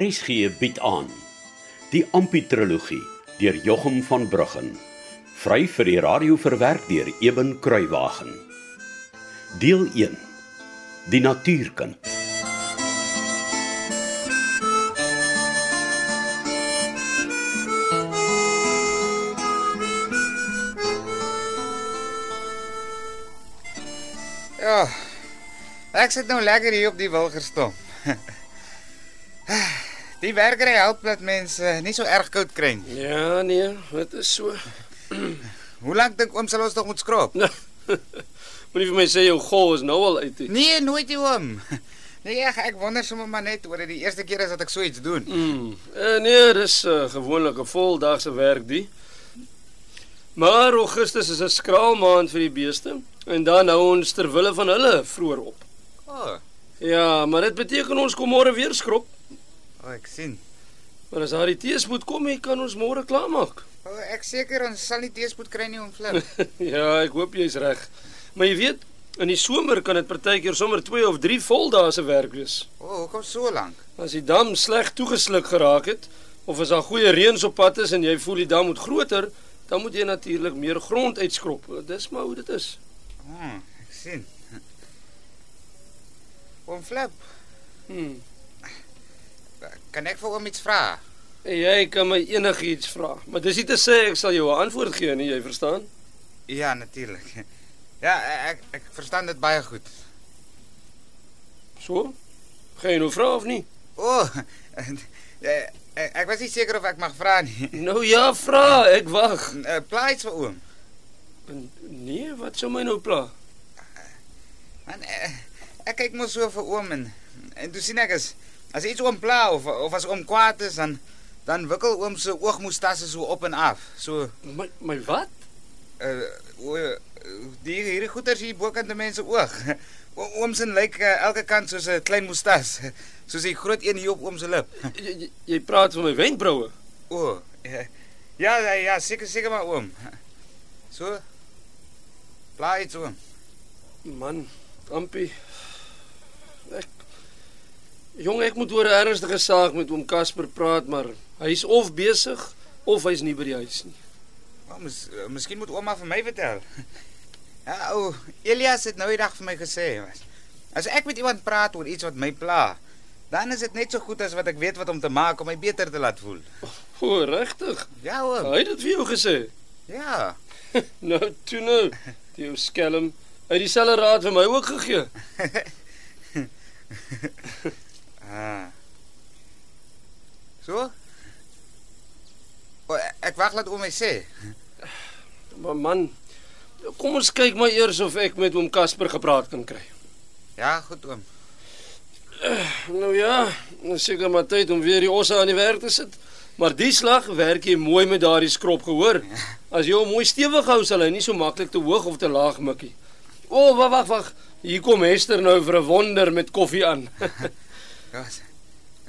RSG bied aan die Amputrologie deur Jochum van Bruggen vry vir die radio verwerk deur Eben Kruiwagen deel 1 die natuurkind Ja. Ek sit nou lekker hier op die wilgerstom. Die werkery help dat mense nie so erg koud kry nie. Ja, nee, dit is so. Hoe lank dink oom sal ons nog moet skrob? Moenie vir my sê jou gol is nou al uit nie. Nee, nooit nie oom. Nee, ek, ek wonder sommer maar net oor dit die eerste keer is dat ek so iets doen. Mm. Uh, nee, dis uh, gewoonlik 'n voldagse werk die. Maar Augustus is 'n skraal maand vir die beeste en dan hou ons ter wille van hulle vroeër op. O, oh, Ja, maar dit beteken ons kom môre weer skrob. Oh, ek sien. Maar as daai teespoed kom, jy kan ons môre klaarmaak. O, oh, ek seker ons sal nie teespoed kry nie om flip. ja, ek hoop jy's reg. Maar jy weet, in die somer kan dit partykeer sommer 2 of 3 voldae se werk wees. O, oh, hoekom so lank? As die dam sleg toegesluk geraak het of as daar goeie reëns op pad is en jy voel die dam moet groter, dan moet jy natuurlik meer grond uitskrob. Dis maar hoe dit is. O, oh, ek sien. Oom Flip, Hmm. Kan ek vir oom iets vra? Jy kan my enigiets vra, maar dis nie te sê ek sal jou 'n antwoord gee nie, jy verstaan? Ja, natuurlik. Ja, ek ek verstaan dit baie goed. So? Gaan jy nou vra of nie? O, oh, ek, ek was nie seker of ek mag vra nie. Nou ja, vra, ek wag. Uh, Pla iets vir oom. Nee, wat sou my nou pla? Man, eh, ek kyk mos so vir oom en en toe sien ek as as iets oom pla of of as oom kwaad is dan dan wikkel oom se oogmoestasse so op en af. So My my wat? uh o, die hierdie goeters hier bokant die mense oog. O- Oom se lyk uh, elke kant soos 'n klein moestas. Soos 'n groot een hier op oom se lip. Jy, jy, praat van my wenkbroue. O, eh, ja ja ja, seker seker maar oom. So. Iets oom. Man, Ampie. Ek Jong, ek moet oor 'n ernstige saak met oom Casper praat, maar hy's of besig of hy's nie by die huis nie. Oh, mis, miskien moet ouma vir my vertel. Ja, o, Elias het nou die dag vir my gesê. As ek met iemand praat oor iets wat my pla, dan is dit net so goed as wat ek weet wat om te maak om my beter te laat voel. O, regtig? Ja, oom. Hy het dit vir jou gesê. Ja. Nou, toe nou. Die ou skelm. Hy het dieselfde raad vir my ook gegee. Ah. So? O, ek wag laat oom my sê. Maar man, kom ons kyk maar eers of ek met oom Casper gepraat kan kry. Ja, goed oom. Nou ja, dis seker maar tyd om weer die osse aan die werk te sit. Maar die slag werk jy mooi met daardie skrop gehoor. As jy hom mooi stewig hou, sal hy nie so maklik te hoog of te laag mikkie. O, oh, wag wag wag. Hier kom Hester nou vir 'n wonder met koffie aan. Ja.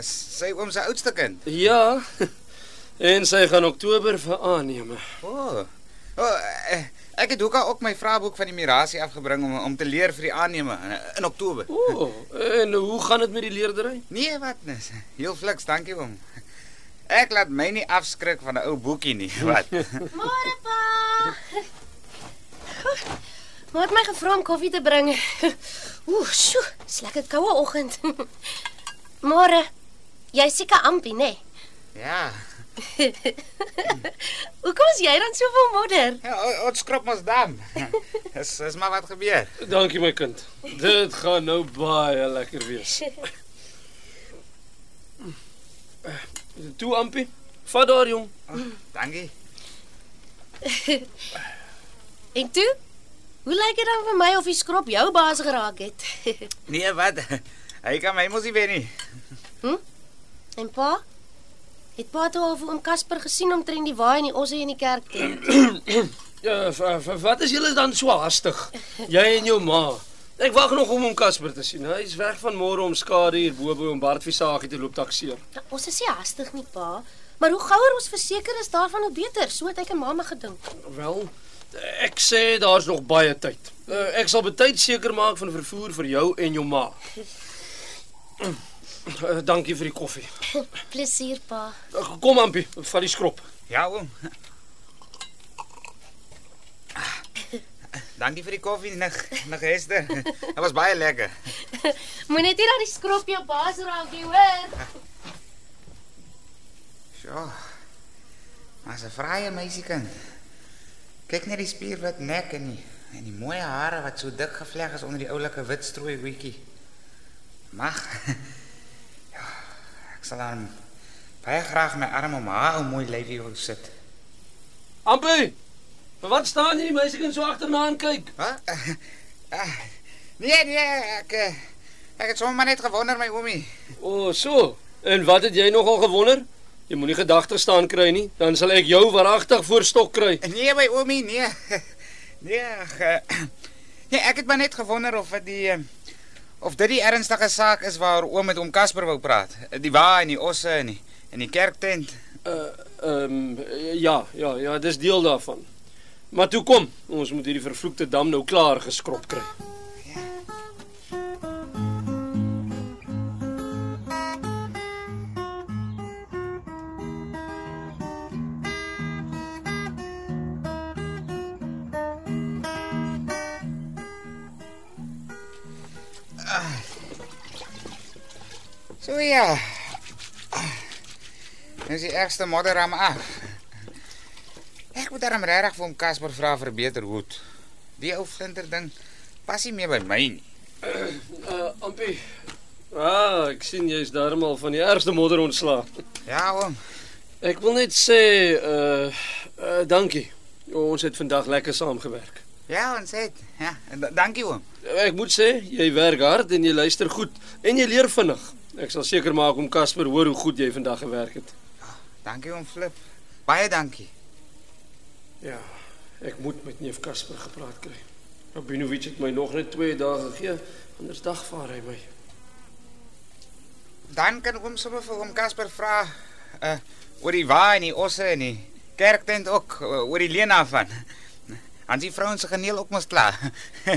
Is sy oom se oudste kind? ja. En sy gaan Oktober vir aanneme. O. Oh. Oh, ek het ook al ook my vraeboek van die mirasie afgebring om om te leer vir die aanneme in, in Oktober. O, oh, en hoe gaan dit met die leerdery? Nee, wat nis. Heel fliks, dankie oom. Ek laat my nie afskrik van 'n ou boekie nie, wat? Môre pa. Maar het my gevra om koffie te bring. Ooh, sjoe, dis lekker koue oggend. Jy seker ampie, nê? Nee? ja. Hoekom is jy dan so vol modder? Ja, ons skrap ons dam. Dis is maar wat gebeur. Dankie my kind. Dit gaan nou baie lekker wees. Toe Ampie, vat daar jong. Oh, dankie. En toe? Hoe lyk dit dan vir my of die skrop jou baas geraak het? Nee, wat? Hy kan my mos nie wen nie. en pa? Het pa toe al vir oom Casper gesien omtrent die waai en die osse in die kerk tent? Ja, wat is julle dan so hastig? Jy en jou ma. Ek wag nog om hom Casper te sien. Hy's weg van môre om skade hier bo by hom Bart Visagie te loop takseer. Nou, ons is nie hastig nie, pa. Maar hoe gouer ons verseker is daarvan hoe beter, so het ek en mamma gedink. Wel, ek sê daar's nog baie tyd. Uh, ek sal betyds seker maak van vervoer vir jou en jou ma. Uh, dankie vir die koffie. Plesier pa. Uh, kom Ampie, vat die skrop. Ja, oom. Dankie vir die koffie, nig, nig Hester. Dit was baie lekker. Moenie net dat die skrop jou baas raak nie, hoor. So. Maar's 'n vrye meisiekind. Kyk net die spierwit nek en die en die mooi hare wat so dik gevleg is onder die oulike wit strooi hoedjie. Mag. Ja, ek sal dan baie graag my arm om haar ou mooi lyfie wil sit. Ampie. Maar wat staan jy meisiekind so agterna en kyk? Wat? Ah, nee, nee, ek eh, ek het sommer net gewonder my oomie. O, oh, so. En wat het jy nogal gewonder? Jy moenie gedagtes staan kry nie, dan sal ek jou waaragtig voor stok kry. Nee, my oomie, nee. Nee, ag, eh, nee, ek het maar net gewonder of dit die eh, of dit die ernstige saak is waar oom met oom Casper wou praat. Die wa en die osse en die en die kerktent. Uh ehm um, ja, ja, ja, dis deel daarvan. Maar toe kom, ons moet hierdie vervloekte dam nou klaar geskrob kry. So ja. Dis die ergste modderam af. Ek moet daarom regtig vir hom Casper vra vir beter hoed. Die ou flinter ding pas nie meer by my nie. Uh Ampie. Ah, ek sien jy's darmal van die ergste modder ontslaa. Ja, oom. Ek wil net sê uh uh dankie. Ons het vandag lekker saamgewerk. Ja, ons het. Ja, en da- dankie oom. Ek moet sê, jy werk hard en jy luister goed en jy leer vinnig. Ek sal seker maak om Casper hoor hoe goed jy vandag gewerk het. Dankie oom Flip. Baie dankie. Ja, ek moet met neef Casper gepraat kry. Rabinovic het my nog net 2 dae gegee, anders dagvaar hy my. Dan kan oom sommer vir oom Casper vra uh oor die wa en die osse en die kerktent ook uh, oor die Lena van. Hans die vrouens se geneel ook mos klaar.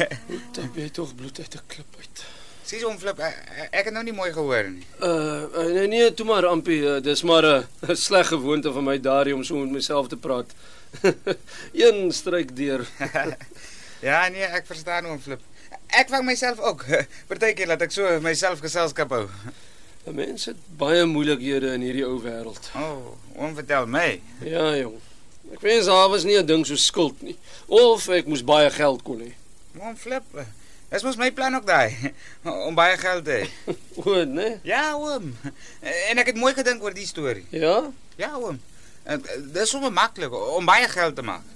Dit jy tog bloed uit 'n klip uit. Sies oom Flip, uh, ek het nou nie mooi gehoor nie. Uh, uh nee nee, toe maar Ampie, uh, dis maar 'n uh, sleg gewoonte van my daardie om so met myself te praat. Een stryk deur. Ja, nee, ek verstaan oom Flip. Ek vang myself ook. Partykeer laat ek so myself geselskap hou. 'n Mens het baie moeilikhede in hierdie ou wêreld. O, oh, oom vertel my. Ja, jong. Ek wens daar was nie 'n ding so skuld nie. Of ek moes baie geld kon hê. Oom Flip. Uh, Dis mos my plan ook daai om baie geld te hê. O, nee. Ja, oom. En ek het mooi gedink oor die storie. Ja? Ja, oom. Uh, Dis sommer maklik om baie geld te maak.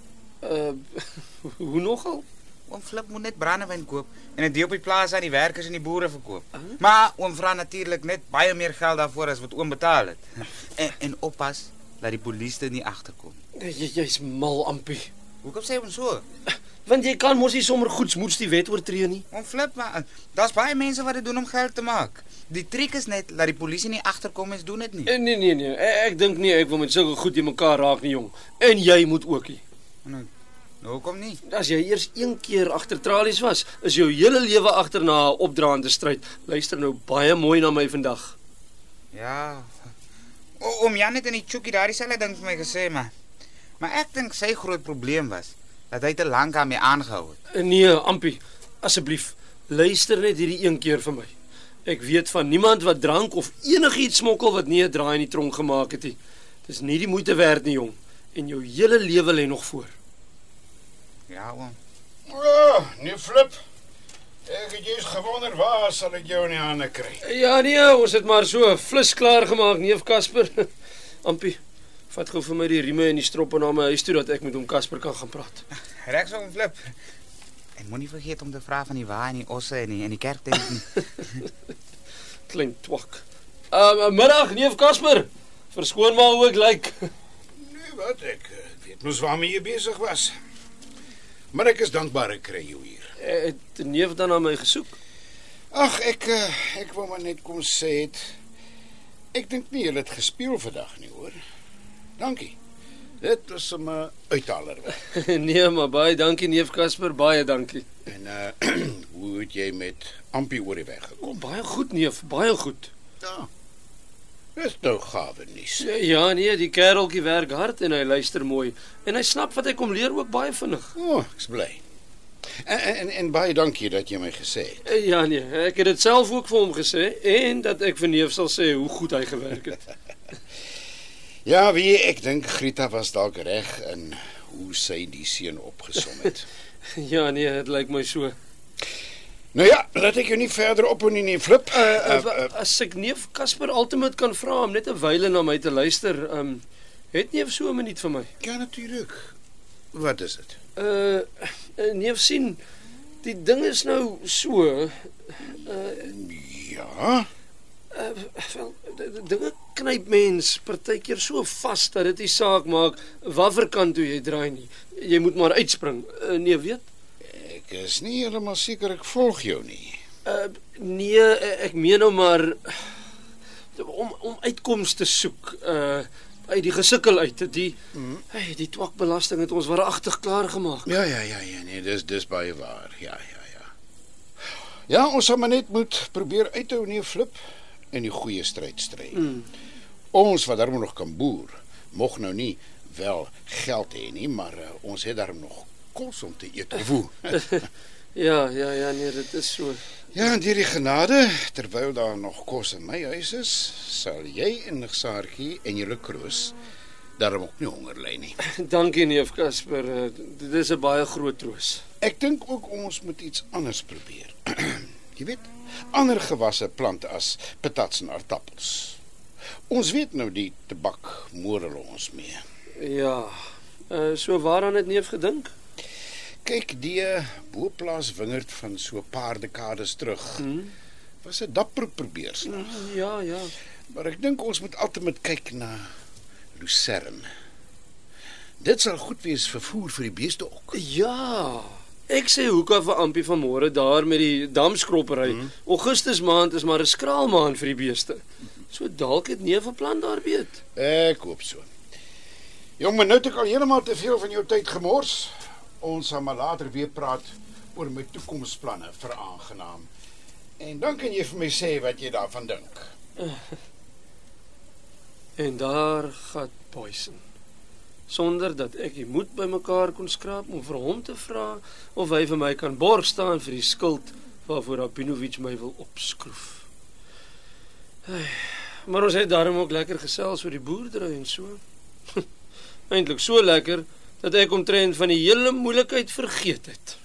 Uh hoe nogal? Oom Flip moet net brandewyn koop en dit op die plaas aan die werkers en die boere verkoop. Maar oom vra natuurlik net baie meer geld daarvoor as wat oom betaal het. En, en oppas dat die polisie dit nie agterkom. Jy jy's mal Ampie. Hoekom sê oom so? Want jy kan mos nie sommer goedsmoeds die wet oortree nie. Oom Flip, maar daar's baie mense wat dit doen om geld te maak. Die triek is net dat die polisie nie agterkom en doen dit nie. Eh, Nee nee nee, ek, ek dink nie ek wil met sulke goed in mekaar raak nie, jong. En jy moet ook nie. Nou, nou hoekom nie? As jy eers een keer agter tralies was, is jou hele lewe agterna 'n opdraande stryd. Luister nou baie mooi na my vandag. Ja. O, oom Jan het in die chookie daardie selfe ding vir my gesê, maar maar ek dink sy groot probleem was dat hy te lank aan my aangehou het. Eh, Nee, Ampie, asseblief, luister net hierdie een keer vir my. Ek weet van niemand wat drank of enigiets smokkel wat nie 'n draai in die tronk gemaak het nie. Dis nie die moeite werd nie, jong. En jou hele lewe lê nog voor. Ja, oom. Ja, nu flip. Ek het jous gewonder waar sal ek jou in die hande kry. Ja nee, ons het maar so flus klaar gemaak, neef Casper. Ampie, vat gou vir my die rieme en die stroppe na my huis toe dat ek met hom Casper kan gaan praat. Regs oom Flip. En moenie vergeet om te vra van die wa en die osse en die en die kerktent nie. Klein twak. Uh middag, neef Casper. Verskoon maar hoe ek lyk. Nee, wat ek eh, weet mos waarmee jy besig was. Maar ek is dankbaar ek kry jou hier. Het die neef dan na my gesoek? Ag, ek eh, ek wou maar net kom sê het ek dink nie jy het gespeel vandag nie, hoor. Dankie. Dit was 'n uh, uithaler. nee, maar baie dankie neef Casper, baie dankie. En uh hoe het jy met Ampie oor die weg gekom? Kom baie goed neef, baie goed. Ja. Dis nou gawe nuus. Ja, nee, die kereltjie werk hard en hy luister mooi en hy snap wat hy kom leer ook baie vinnig. O, oh, ek's bly. En, en en baie dankie dat jy my gesê het. Eh, Ja, nee, ek het dit self ook vir hom gesê en dat ek vir neef sal sê hoe goed hy gewerk het. Ja, wie ek dink Grita was dalk reg in hoe sy die seun opgesom het. Ja, nee, dit lyk my so. nou ja, laat ek jou nie verder op en nie flip. Uh, uh, as ek neef Casper Ultimate kan vra om net 'n wyle na my te luister, um, het neef so 'n minuut vir my. ja natuurlik. Wat is dit? Uh, uh neef sien, die ding is nou so Ja. Uh, wel dinge knyp mens partykeer so vas dat dit nie saak maak watter kant toe jy draai nie. Jy moet maar uitspring. Uh, nee, weet? Ek is nie heeltemal seker ek volg jou nie. Uh nee, ek meen nou maar om om uitkomste te soek uh uit die gesukkel uit die mm. hey, die twakbelasting het ons waaragtig klaar gemaak. Ja, ja, ja, ja, nee, dis dis baie waar. Ja, ja, ja. Ja, ons sal maar net moet probeer uithou nie flip en die goeie stryd stry. Mm. Ons wat daarom nog kan boer, mog nou nie wel geld hê nie, maar uh, ons het daarom nog kos om te eet of hoe. Ja, ja, ja, nee, dit is so. ja, en deur die genade, terwyl daar nog kos in my huis is, sal jy en Saartjie en julle kroos daarom ook nie honger ly nie. Dankie neef Casper. Uh, dit is 'n baie groot troos. Ek dink ook ons moet iets anders probeer. Jy weet, ander gewasse plante as patats en aardappels. Ons weet nou die tabak moorel ons mee. Ja. Uh so waaraan het neef gedink? Kyk, die eh, boplaas wingerd van so 'n paar dekades terug Hm? was 'n dapper probeerslag. Ja, ja. Maar ek dink ons moet altyd kyk na lucern. Dit sal goed wees vir voer vir die beeste ook. Ja. Ek sê hoeka vir Ampie vanmôre daar met die damskroppery. Mm. Augustus maand is maar 'n skraal maand vir die beeste. So dalk het neef 'n plan daar weet. Ek hoop so. Jong, maar nou het ek al heeltemal te veel van jou tyd gemors. Ons sal maar later weer praat oor my toekomsplanne vir aangenaam. En dan kan jy vir my sê wat jy daarvan dink. En daar gaan Poison. Sonder dat ek die moed bymekaar kon skraap om vir hom te vra of hy vir my kan borg staan vir die skuld waarvoor Rabinovich my wil opskroef. Ai, Maar ons het daarom ook lekker gesels oor die boerdery en so. Eintlik so lekker dat ek omtrent van die hele moeilikheid vergeet het.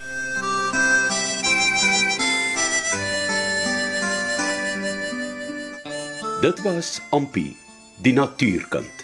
Dit was Ampi, die natuurkind,